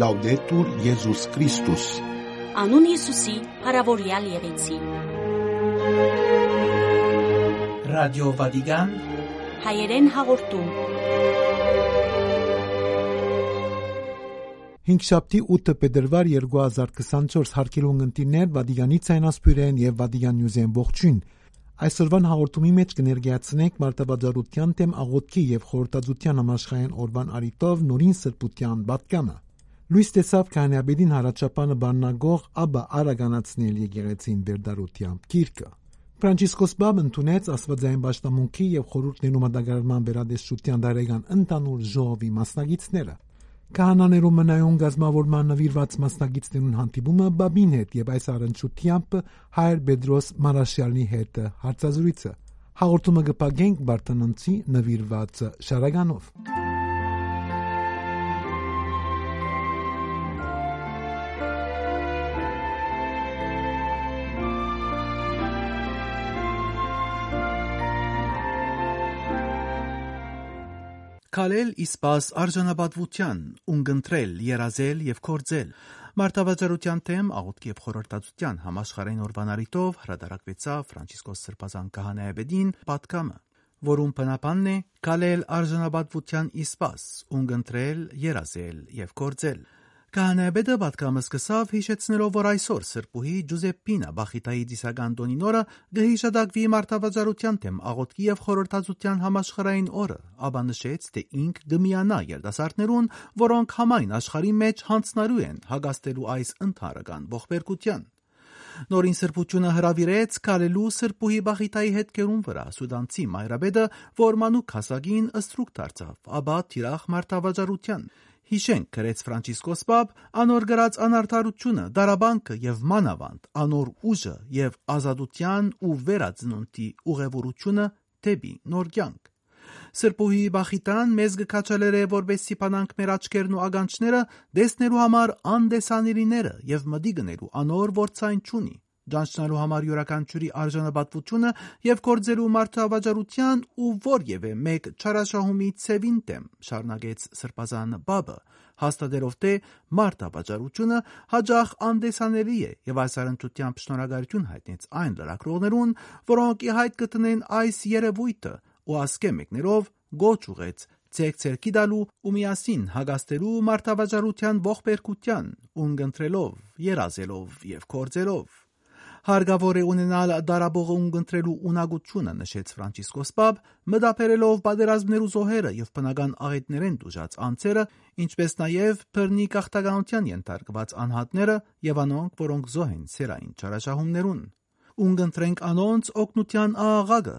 Լաուդետուր Եզուս Քրիստոս Անուն Հիսուսի, հարավորյալ եղեցի։ Ռադիո Վատիկան Հայերեն հաղորդում։ Հինգշաբթի 8 փետրվար 2024 հարկելուն ընտիներ Վատիկանի ցայնասպյուրեն եւ Վատիկան նյուզեն ողջույն։ Այսօրվան հաղորդումի մեջ կներկայացնենք մարտավաճառության թեմ աղոթքի եւ խորհրդածության համաշխարհային օրվան արիտով նորին սրբության բատկամը։ Լույս տեսավ կանյաբեդին հարաճապանը բաննագող աբա արագանացնել եկեղեցին վերդարությամբ գիրկը։ Ֆրանցիսկոս Բաբն ընդունեց աստվածային պաշտամունքի եւ խորհուրդներու մատակարարման վերադեսչության դարեգան ընտանուր ժողովի մասնագետները։ Քահանաներու մնայուն գազմավորման նվիրված մասնագետներուն հանդիպումը Բաբին հետ եւ այս առընչությամբ Հայր Բեդրոս Մարաշյալի հետ հարցազրույցը հաղորդումը կպագենք Բարտանանցի նվիրված շարագանով Քալել իսպաս արժանապատվության, ունգընտրել, երազել եւ կորձել։ Մարտավաճառության թեմ աղոթքի եւ խորհրդածության համաշխարհային օրվանարիտով հրադարակվեցավ Ֆրանցիսկոս Սրբազան քահանայաբեդին պատկամը, որում բնապանն է քալել արժանապատվության իսպաս, ունգընտրել, երազել եւ կորձել։ Քահանայաբեդը պատկամը սկսավ հիշեցնելով, որ այսօր Սրբուհի Ջուզեպպինա Բախիտայի դիսական տոնին օրը գհիշադակվի մարտավաճառության թեմ աղոթքի եւ խորհրդածության համաշխարհային օրը, ապա նշեց, թե ինք դմիանա երդասարտներուն, որոնք համայն աշխարհի մեջ հանցնարու են հագաստելու այս ընդհանրական ողբերգության։ Նորին սրբությունը հravirեց քարելու սրբուհի Բախիտայի հետքերուն վրա սուդանցի մայրաբեդը, որ մանուկ հասակին ըստրուկ դարձավ, ապա թիրախ մարտավաճառության Հիշենք գրեց Ֆրանցիսկոս Պապ անոր գրած անարդարությունը, դարաբանքը եւ մանավանդ անոր ուժը եւ ազատության ու վերածնունդի ուղևորությունը դեպի նոր կյանք։ Սրբուհի Բախիտան մեզ գկաչալեր է որբեսի փանանք մեր աչքերն ու ագանչները դեսնելու համար անդեսանիրիները եւ մդի գնելու անոր որցայն ճունի ճանչնալու համար յուրաքանչյուրի արժանապատվությունը եւ կորձելու մարդավաճառության ու որևէ մեկ չարաշահումի ցևին դեմ շարունակեց սրբազան բաբը հաստատելով թե մարդավաճառությունը հաջող անդեսաների է եւ այս առընթությամբ շնորհակալություն հայտնեց այն լրակրողներուն որոնք ի հայտ կտնեն այս երևույթը ու ասկե մեկներով գոչ ուղեց ցեք ցերկի դալու ու միասին հագաստելու մարդավաճառության ողբերգության ունգընտրելով երազելով եւ կորձելով հարգավոր է ունենալ դարաբողը ունգընտրելու ունակությունը նշեց Ֆրանցիսկոս Պապ, մտապերելով պատերազմներու զոհերը եւ բնական աղետներեն դուժած անձերը, ինչպես նաեւ բռնի կախտականության ենթարկված անհատները եւ անոնք, որոնք զոհ են սերային չարաշահումներուն։ Ունգընտրենք անոնց օգնության աղաղակը,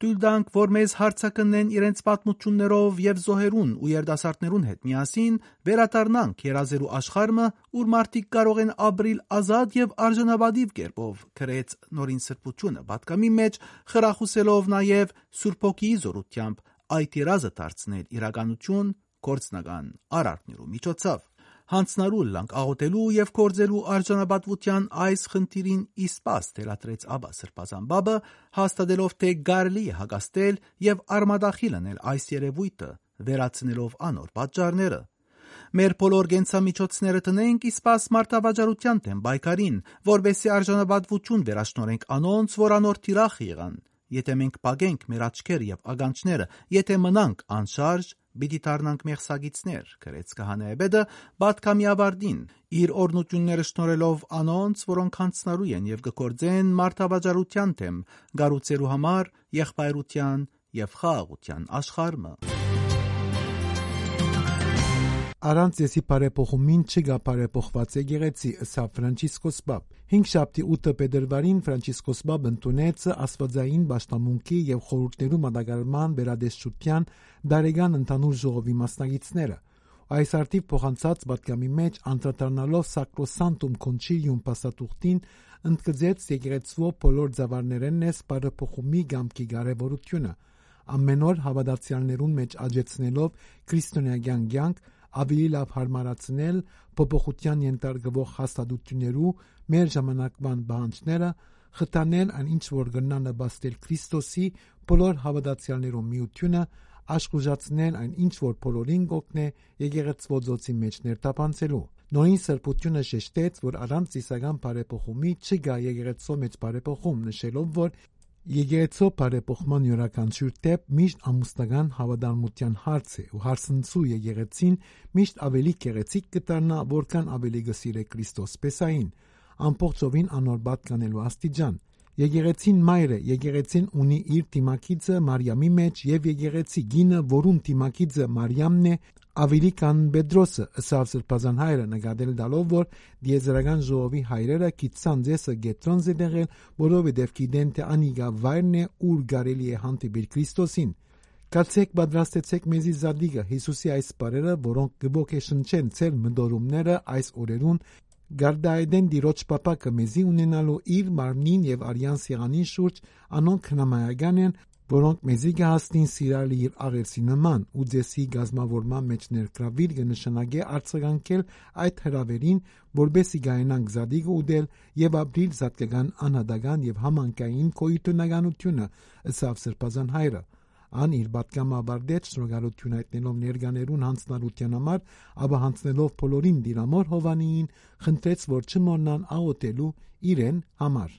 Թույլ տանք, որ մեզ հարցակնեն իրենց պատմություններով եւ զոհերուն ու երդասարտներուն հետ միասին վերադառնանք երազերու աշխարհը, ուր մարդիկ կարող են ապրիլ ազատ եւ արժանապատիվ կերպով, քրեց նորին սրբությունը պատկամի մեջ, խրախուսելով նաեւ Սուրբ ոգիի զորությամբ այդ երազը դարձնել իրականություն կորցնական արարքներու միջոցով հանցնարու լանք աղոտելու եւ կորձելու արժանապատվության այս խնդիրին իսպաս թելադրեց Աբա Սրբազան բաբը, հաստատելով թե գարելի է հագաստել եւ արմադախիլ անել այս երևույթը, վերացնելով անոր պատճառները։ Մեր բոլոր գենցամիջոցները տնենք իսպաս մարտավաճառության թեմ բայկարին, որբեսի արժանապատվություն վերաշնորենք անոնց, որ անոր թիրախ եղան։ Եթե մենք պագենք մեր աչքերը եւ ագանչները, եթե մնանք անշարժ, Բիդի դառնանք մեղսագիցներ, գրեց քահանայեբեդը Բաթկամի ավարտին, իր օրնությունները շնորելով անոնց, որոնք հանցնարու են եւ գործեն մարդավաճառության թեմ, գառուցելու համար եղբայրության եւ խաղաղության աշխարհը։ Առանց եսի բարեփոխումին չգա բարեփոխված եկեղեցի, ըստ Ֆրանցիսկոս Բաբ։ 5 շաբթի 8 փետրվարին Ֆրանցիսկոս Բաբ ընդունեց աստվածային պաշտամունքի եւ խորհուրդներու մատակարարման վերադեսչության դարեգան ընդհանուր ժողովի մասնագետները։ Այս արտիվ փոխանցած պատկամի մեջ անդրադառնալով Սակրոսանտում Կոնչիլիում Պասատուղտին ընդգծեց եկեղեցվո բոլոր ծավալներեն ես բարեփոխումի գամքի կարևորությունը ամեն օր հավատացյալներուն մեջ աջեցնելով քրիստոնեական կյանք ավելի լավ հարմարացնել փոփոխության ենթարկվող հաստատություններու մեր ժամանակման բանջները խթանել այն ինչ որ գնա նպաստել Քրիստոսի բոլոր հավատացյալներու միությունը աշխուժացնել այն ինչ որ բոլորին գոգնե եկեղեցվոձոցի մեջ ներտապանցելու Նորին սրբությունը շեշտեց, որ առանց ծիսական բարեփոխումի չգա եկեղեցու մեջ բարեփոխում, նշելով, որ Եկեղեցու բարեփոխման յուրաքանչյուր դեպ միշտ ամուսնական հավատարմության հարց է ու հարսնցու եկեղեցին միշտ ավելի գեղեցիկ կդառնա, որքան ավելի գսիրե Քրիստոս Պեսային, ամբողջովին անոր պատկանելու աստիճան։ Եկեղեցին մայր է, եկեղեցին ունի իր թիմակիցը Մարիամի մեջ եւ եկեղեցի գինը, որում թիմակիցը Մարիամն է, ավելի քան Պետրոսը, ըսավ Սրբազան հայրը նկատել տալով, որ դիեզերական ժողովի հայրերը գիտցան ձեսը գետրոն զդեղել, որովհետև գիտեն թե անիգա վայրն է, ուր կարելի է հանդիպել Քրիստոսին։ Կացեք պատրաստեցեք մեզի զադիգը Հիսուսի այս բարերը, որոնք գբոքեշնչեն ցել մդորումները այս օրերուն Գարդայդեն դիրոջ պապակը մեզի ունենալու իր մարմնին եւ արյան սեղանին շուրջ անոնք հնամայական են, որոնք մեզի կհասնին սիրալի իր աղերսի նման ու ձեսի գազմավորման մեջ ներկրավիր կնշանակե արձագանքել այդ հրավերին, որբեսի գայնանք զադիգը ուդել եւ ապրիլ զատկական անհատական եւ համանկային կոյունտունականությունը ըսավ սրբազան հայրը ան իր պատկամաբարդեց շնորհալություն հայտնելով ներկաներուն հանցնալության համար, ապա հանցնելով բոլորին դիրամոր Հովանիին, խնդրեց, որ չմոռնան աղոթելու իրեն համար։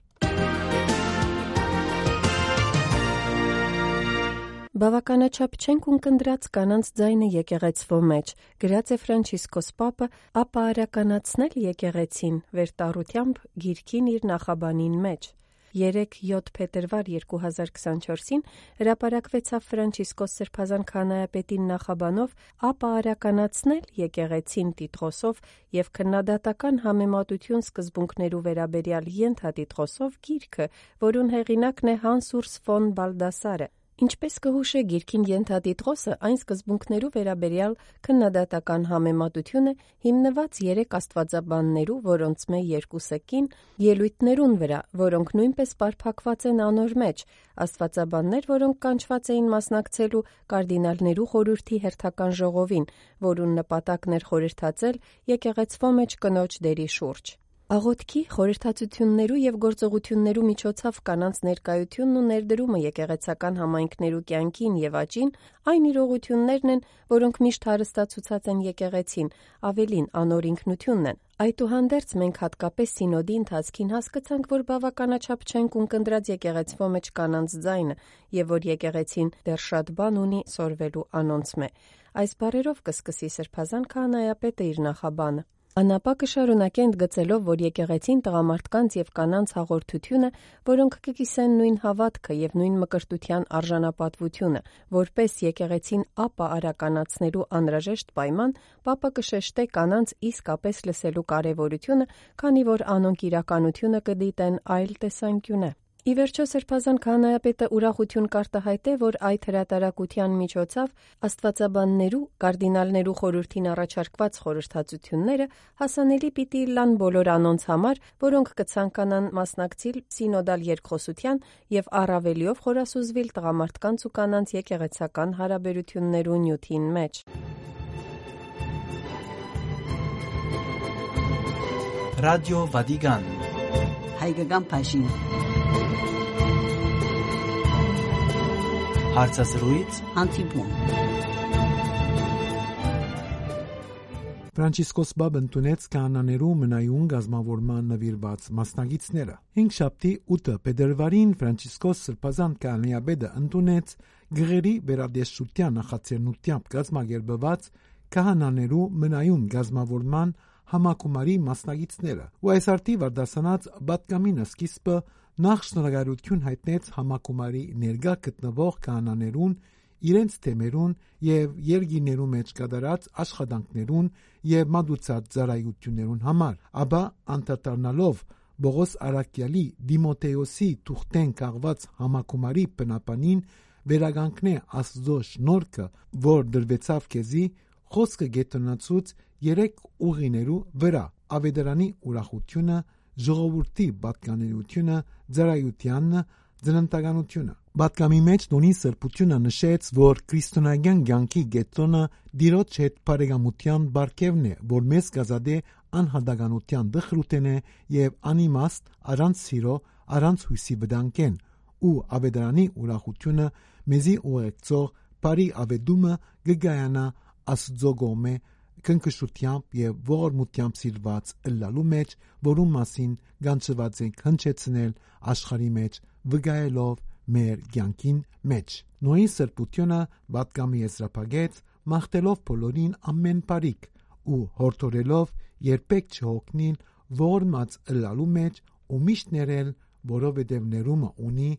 Բավականաչափ չենք ունկնդրած կանանց ձայնը եկեղեցվո մեջ, գրած է Ֆրանցիսկոս Պապը, ապա արականացնել եկեղեցին վերտառությամբ գիրքին իր նախաբանին մեջ։ 3-7 փետրվար 2024-ին հրապարակվեցավ Ֆրանցիսկոս Սրբազան քահանայապետին նախաբանով ապա արականացնել եկեղեցին տիտղոսով եւ քննադատական համեմատություն սկզբունքներու վերաբերյալ ենթատիտղոսով գիրքը, որուն հեղինակն է Հանսուրս ֆոն Բալդասարը։ Ինչպես կհուշե գիրքին ենթատիտղոսը, այն սկզբունքներու վերաբերյալ քննադատական համեմատությունը հիմնված երեք աստվածաբաններու, որոնց մե երկուսը կին, ելույթներուն վրա, որոնք նույնպես պարփակված են անոր մեջ, աստվածաբաններ, որոնք կանչված էին մասնակցելու կարդինալներու խորհրդի հերթական ժողովին, որուն նպատակն էր խորհրդածել եկեղեցվո մեջ կնոջ դերի շուրջ։ Աղոթքի, խորհրդածություններու եւ գործողություններու միջոցով կանանց ներկայությունն ու ներդրումը եկեղեցական համայնքներու կյանքին եւ աճին այն իրողություններն են, որոնք միշտ հարստացուցած են եկեղեցին, ավելին անոր ինքնությունն են։ Այդուհանդերձ մենք հատկապես սինոդի ընթացքին հասկացանք, որ բավականաչափ չենք ունկնդրած եկեղեցվո մեջ կանանց ձայնը եւ որ եկեղեցին դեռ շատ բան ունի սորվելու անոնց մե։ Այս բարերով կսկսի Սրբազան քահանայապետը իր նախաբանը։ Անապա կշարունակե ընդգծելով, որ եկեղեցին տղամարդկանց եւ կանանց հաղորդությունը, որոնք կկիսեն նույն հավատքը եւ նույն մկրտության արժանապատվությունը, որպես եկեղեցին ապա արականացնելու անհրաժեշտ պայման, Պապը կշեշտե կանանց իսկապես լսելու կարեւորությունը, քանի որ անոնք իրականությունը կդիտեն այլ տեսանկյունը։ Ի վերջո Սրբազան քահանայապետը ուրախություն կարտահայտե, որ այդ հրատարակության միջոցով աստվածաբաններու, կարդինալներու խորհրդին առաջարկված խորհրդածությունները հասանելի պիտի լան բոլոր անոնց համար, որոնք կցանկանան մասնակցել սինոդալ երկխոսության եւ առավելիով խորասուզվել տղամարդկանց ու կանանց եկեղեցական հարաբերություններու նյութին մեջ։ Ռադիո Վատիկան հայկական փաշին Հարցազրույց անտիպում Ֆրանցիսկոս Բաբ ընդունեց կանաներու մնայուն գազմավորման նվիրված մասնագետները։ 5 շաբթի 8 փետրվարին Ֆրանցիսկոս Սրբազան կանիաբեդը ընդունեց գրերի վերադեսության նախաձեռնությամբ գազմագերբված քահանաներու մնայուն գազմավորման համակումարի մասնագետները։ Ու այս արտի վարդասանած բատկամինը սկիզբը նախ շնորհակալություն հայտնեց համակումարի ներկա գտնվող կանաներուն իրենց թեմերուն եւ երգիներու մեջ կատարած աշխատանքներուն եւ մատուցած ծառայություններուն համար, ապա անդրադառնալով Բողոս Արաքյալի Դիմոթեոսի թուղթեն կաղված համակումարի բնապանին վերագանքնե Աստծո շնորհքը, որ դրվեցավ քեզի, խոսքը գետնացուց երեք ուղիներու վրա. Ավետարանի ուրախությունը, ժողովրդի պատկանելությունը, ծառայությանն, ծննդականությունը։ Պատկամի մեջ նույն սրբությունը նշեց, որ քրիստոնեական ցանկի գետոնը դիրոջ հետ բարեկամության բարգևն է, որ մեզ կազադե անհատականության դխրութեն է եւ անիմաստ առանց սիրո, առանց հույսի վտանգեն ու ավետարանի ուրախությունը մեզի ուղեկցող բարի ավետումը գգայանա աստծո գոմե քնքշությամբ եւ ողորմությամբ սիրված ըլլալու մեջ, որում մասին գանչված ենք հնչեցնել աշխարի մեջ, վգայելով մեր կյանքին մեջ։ Նոյի սրբությունը պատկամի եզրափակեց, մաղթելով բոլորին ամեն բարիք ու հորդորելով երբեք չհոգնին ողորմած ըլլալու մեջ ու միշտ ներել, որովհետև ներումը ունի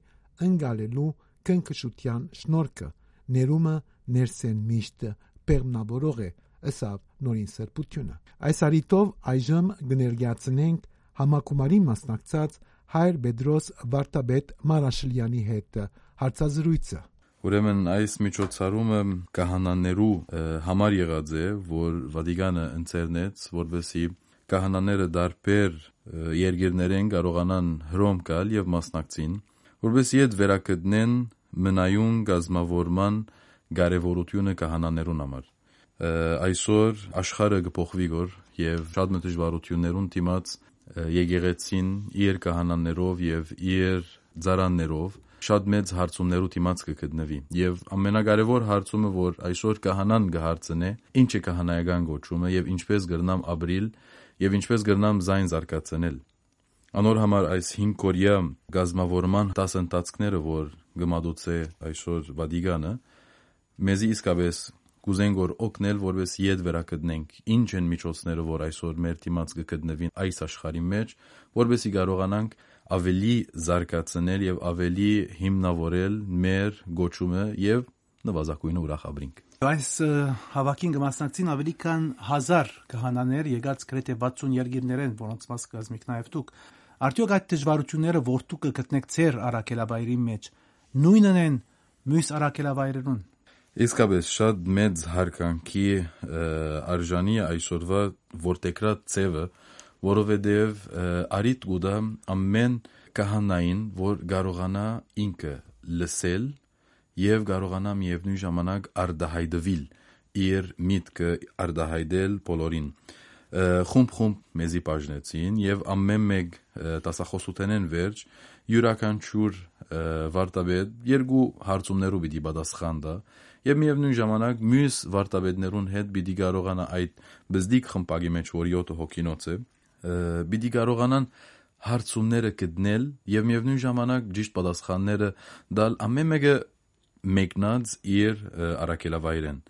ընկալելու քնքշության շնորհքը։ Ներումը ներսեն միշտ պերմնավորող է, ըսավ նորին սրբությունը։ Այս արիտով այժմ կներկայացնենք համակումարի մասնակցած հայր Պետրոս Վարդապետ Մարաշլյանի հետ հարցազրույցը։ Ուրեմն այս միջոցառումը կահանաներու համար եղած է, որ Վատիկանը ընծերնեց, որովհետեւ կահանաները դարբեր երկիրներեն կարողանան հրոմ գալ եւ մասնակցին, որովհետեւ իդ վերակդնեն մնայուն գազմավորման կարևորությունը կահանաներուն համար այսօր աշխարհը կփոխվի գոր եւ շատ մեծ դժվարություններուն դիմաց եկեղեցին իր կահանաներով եւ իր ծարաններով շատ մեծ հարցումներու դիմաց կգտնվի եւ ամենակարևոր հարցումը որ այսօր կահանան կհարցնե ինչ է կահանայական գոչումը եւ ինչպես գրնամ ապրիլ եւ ինչպես գրնամ զայն զարգացնել անոր համար այս 5 կորյա գազմավորման դասընթացքները որ գմադուցե այսօր Վադիգանը մեզի իսկապես կուզենք որ օգնել, որպես իդ վերակդնենք ինչ են միջոցները, որ այսօր մեր դիմաց կգտնվին այս աշխարհի մեջ, որովհետեւ կարողանանք ավելի զարգացնել եւ ավելի հիմնավորել մեր գոչումը եւ նվազագույնը ուրախաբրինք։ Այս հավաքին կմասնակցին ավելի քան 1000 քահանաներ եկած գրեթե 60 երկիրներեն, որոնց մաս կազմիկ նաև դուք։ Արդյոք այդ դժվարությունները որտու կգտնեք ցեր արակելավայրի մեջ նույնն են մյուս արակելավայրերուն։ Իսկապես շատ մեծ հարկանքի արժանի այսօրվա որտեկրած ծևը, որովհետև արիտ գուդա ամեն կահանային, որ կարողանա ինքը լսել եւ կարողանա միևնույն ժամանակ արդահայտվել իր միտքը արդահայտել բոլորին խումբ-խումբ մեզի բաժնեցին եւ ամեն մեկ տասախոսութենեն վերջ յուրաքանչյուր վարտաբեդ երկու հարցումներով պիտի պատասխան տա եւ միևնույն ժամանակ մյուս վարտաբեդներուն հետ պիտի կարողանա այդ բզդիկ խմբակի մեջ որ 7 հոգինոց է պիտի կարողանան հարցումները գտնել եւ միևնույն ժամանակ ճիշտ պատասխանները դալ ամեն մեկը մեկնած իր արակելավայրեն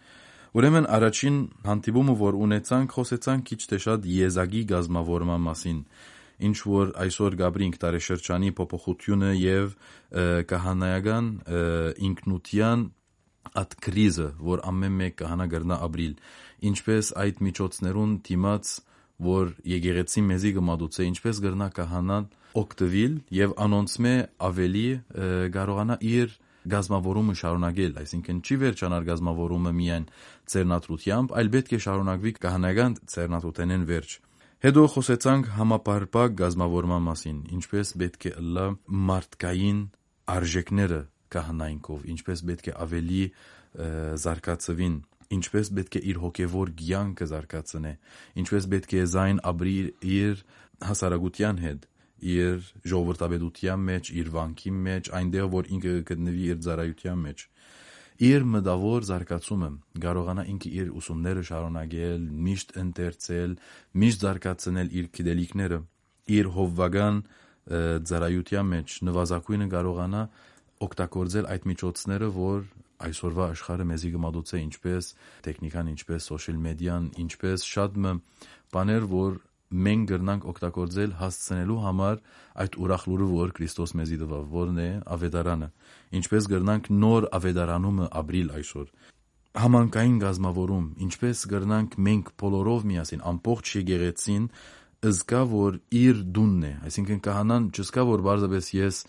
Ուրեմն առաջին հանդիպումը որ ունեցանք խոսեցանք քիչ թե շատ եզակի գազմավորման մասին ինչ որ այսօր Գաբրինք տարեշրջանի փոփոխությունը եւ կահանայական ինքնության at կրիզը, որ ամեն մեկ կհանա գրնա ապրիլ, ինչպես այդ միջոցներուն դիմաց, որ եկեղեցի մեզի գմադուցե, ինչպես գրնա կահանան օկտվիլ եւ անոնցմե ավելի կարողանա իր գազմավորումը շարունակել, այսինքն չի վերջանար գազմավորումը միայն ծերնատրությամբ, այլ պետք է շարունակվի կահանական ծերնատրութենեն վերջ։ Հետո խոսեցանք համապարփակ գազմավորման մասին, ինչպես պետք է լա մարդկային արժեքները կահանայինքով, ինչպես պետք է ավելի զարգացվին, ինչպես պետք է իր հոգևոր կյանքը զարգացնե, ինչպես պետք է զայն ապրի իր հասարակության հետ, իր ժողովրդավետության մեջ, իր վանքի մեջ, այնտեղ որ ինքը գտնվի իր ծառայության մեջ իր մտավոր զարգացումը կարողանա ինքը իր ուսումները շարունակել, միշտ ընթերցել, միշտ զարգացնել իր գիտելիքները, իր հովվական ծառայության մեջ նվազագույնը կարողանա օգտագործել այդ միջոցները, որ այսօրվա աշխարհը մեզի գմադուցե ինչպես տեխնիկան, ինչպես սոցիալ մեդիան, ինչպես շատ մը բաներ, որ մենք գրնանք օգտագործել հասցնելու համար այդ ուրախ լուրը, որ Քրիստոս մեզի տվավ, որն է ավետարանը։ Ինչպես գրնանք նոր ավետարանումը ապրիլ այսօր համանկային գազմավորում, ինչպես գրնանք մենք բոլորով միասին ամբողջ եկեղեցին ըզգա որ իր դունն է, այսինքն կահանան չսկա որ բարձրապես ես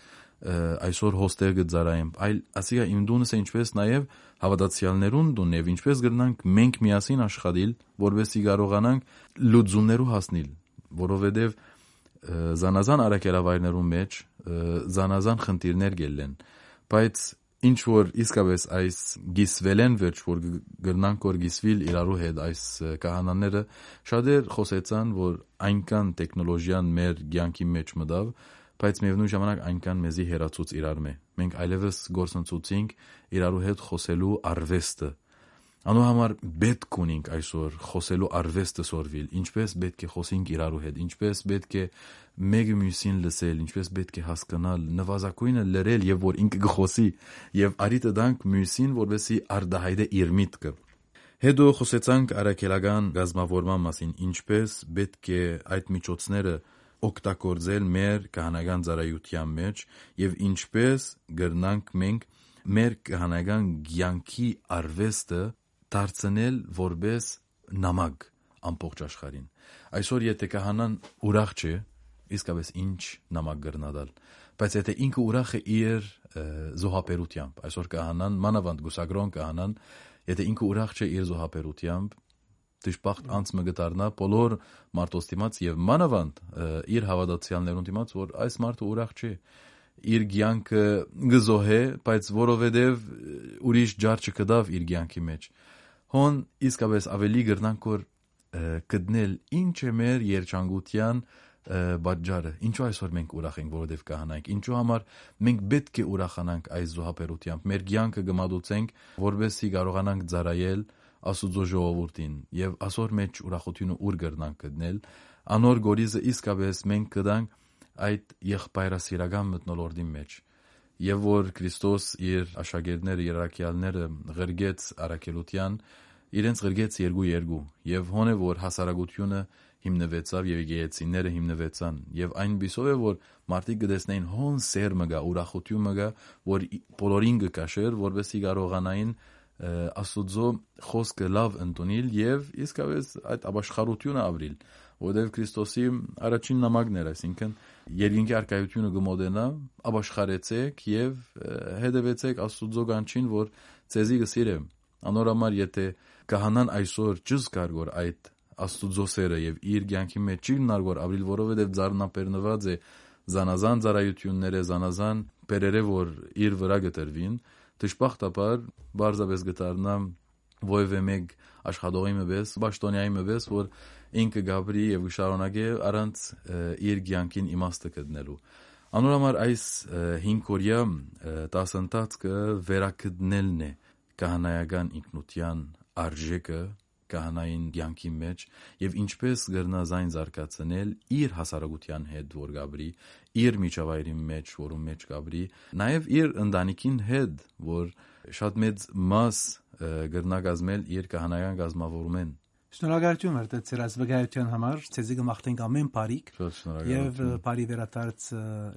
այսօր հոստեր գծարայեմ, այլ ասիա իմ դունս է ինչպես նաև հավատացյալներուն դունն եւ ինչպես գրնանք մենք միասին աշխատել, որովհետեւ կարողանանք լուծումներու հասնել, որովհետեւ զանազան արակելավայրներու մեջ զանազան խնդիրներ գելեն, բայց ինչ որ իսկապես այս գիսվելեն վերջ որ գրնանք որ գիսվիլ իրարու հետ այս կահանաները շատեր խոսեցան որ այնքան տեխնոլոգիան մեր ցանկի մեջ մտավ բայց միևնույն ժամանակ այնքան մեզի հերացուց իրար մե։ Մենք այլևս գործընծուցինք իրարու հետ խոսելու արվեստը։ Անու համար պետք ունենք այսօր խոսելու արվեստը սորվիլ, ինչպես պետք է խոսենք իրարու հետ, ինչպես պետք է մեկը մյուսին լսել, ինչպես պետք է հասկանալ, նվազագույնը լրել եւ որ ինքը գխոսի եւ արիտը դանք մյուսին, որովհետեւ արդահայտե իր միտքը։ Հետո խոսեցանք արաքելական գազམ་ավորման մասին, ինչպես պետք է այդ միջոցները օգտագործել մեր կահանական ծառայության մեջ եւ ինչպես գրնանք մենք մեր կահանական ցանկի արվեստը դարձնել որպես նամակ ամբողջ աշխարհին։ Այսօր եթե կահանան ուրախ չէ, իսկապես ինչ նամակ գրնադալ, բայց եթե ինքը ուրախ է իր զոհապերությամբ, այսօր կահանան մանավանդ գուսագրոն կահանան, եթե ինքը ուրախ չէ իր զոհապերությամբ, դժբախտ անց մը գտարնա բոլոր մարդոց դիմաց եւ մանավանդ իր հավատացյալներուն դիմաց, որ այս մարդը ուրախ չէ իր ցանկը գզոհե, բայց որովհետև ուրիշ ջար չկդավ իր ցանկի մեջ։ Հոն իսկապես ավելի գրնանք որ գտնել ինչ է մեր երջանկության բաժարը։ Ինչու այսօր մենք ուրախ ենք, որովհետև կհանանք։ Ինչու համար մենք պետք է ուրախանանք այս զոհապերությամբ։ Մեր ցանկը գմադուցենք, որովհետեւ կարողանանք ծառայել Աստուծո ժողովրդին եւ ասոր մեջ ուրախությունը ուր գրնանք գտնել անոր գորիզը իսկապես մենք կդանք այդ եղբայրասիրական մտնոլորտի մեջ եւ որ Քրիստոս իր աշակերտները երակյալները ղրգեց արաքելության իրենց ղրգեց երկու երկու եւ հոնե որ հասարակությունը հիմնվեցավ եւ եկեղեցիները հիմնվեցան եւ այն բիսով է որ մարդիկ գտեսնեին հոն սերմը գա ուրախությունը գա որ բոլորին կկաշեր որովհետեւ կարողանային Աստուծո խոսքը լավ ընդունել եւ իսկապես այդ ապաշխարությունը ապրիլ, որովհետեւ Քրիստոսի առաջին նամակն էր, այսինքն երկինքի արկայությունը գմոդենա, ապաշխարեցեք եւ հետևեցեք Աստուծո գանչին, որ ցեզի գսիրեմ։ Անորամար եթե կահանան այսօր ճզկար որ այդ Աստուծո սերը եւ իր ցանկի մեջ չի նարգոր ապրիլ, որովհետեւ ձառնապերնված է զանազան ծառայությունները, զանազան բերերը որ իր վրա գտրվին, դժբախտաբար բարձաբես գտարնա ովևէ մեկ աշխատողի մբես, ճաշտոնյայի մբես, որ ինքը գաբրի եւ շարունակե առանց իր ցանկին իմաստը գտնելու։ Անորամար այս 5 օրյա տասընթացքը վերակդնելն է կահանայական ինքնության արժեքը կահանային ցանկի մեջ եւ ինչպես գրնազայն զարգացնել իր հասարակության հետ որ գաբրի իր միջավայրի մեջ որում մեջ գաբրի նաեւ իր ընտանիքին հետ որ շատ մեծ մաս գրնագազմել իր կահանական գազմավորումեն Շնորհակալություն Մարտեց ծերած վկայության համար, ցեզի կմաղթենք ամեն բարիք եւ բարի վերադարձ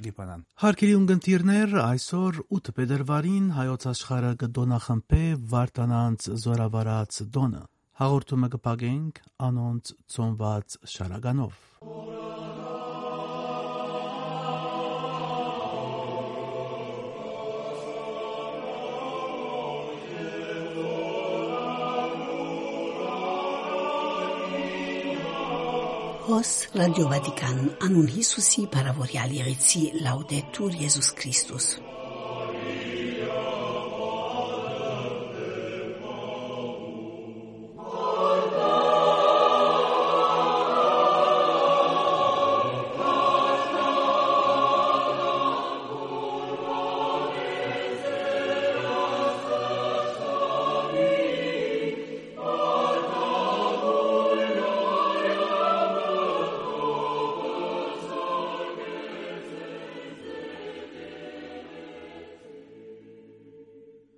Լիբանան։ Հարկելի ունգընտիրներ, այսօր 8 փետրվարին հայոց աշխարհը կդոնախմբե Վարտանանց զորավարած դոնը։ Հաղորդումը կպագենք անոնց ծոնված շարագանով։ Հոս ռադիո Վատիկան անուն Հիսուսի բարավորյալ եղեցի լաուդետուր Եզուս Քրիստոս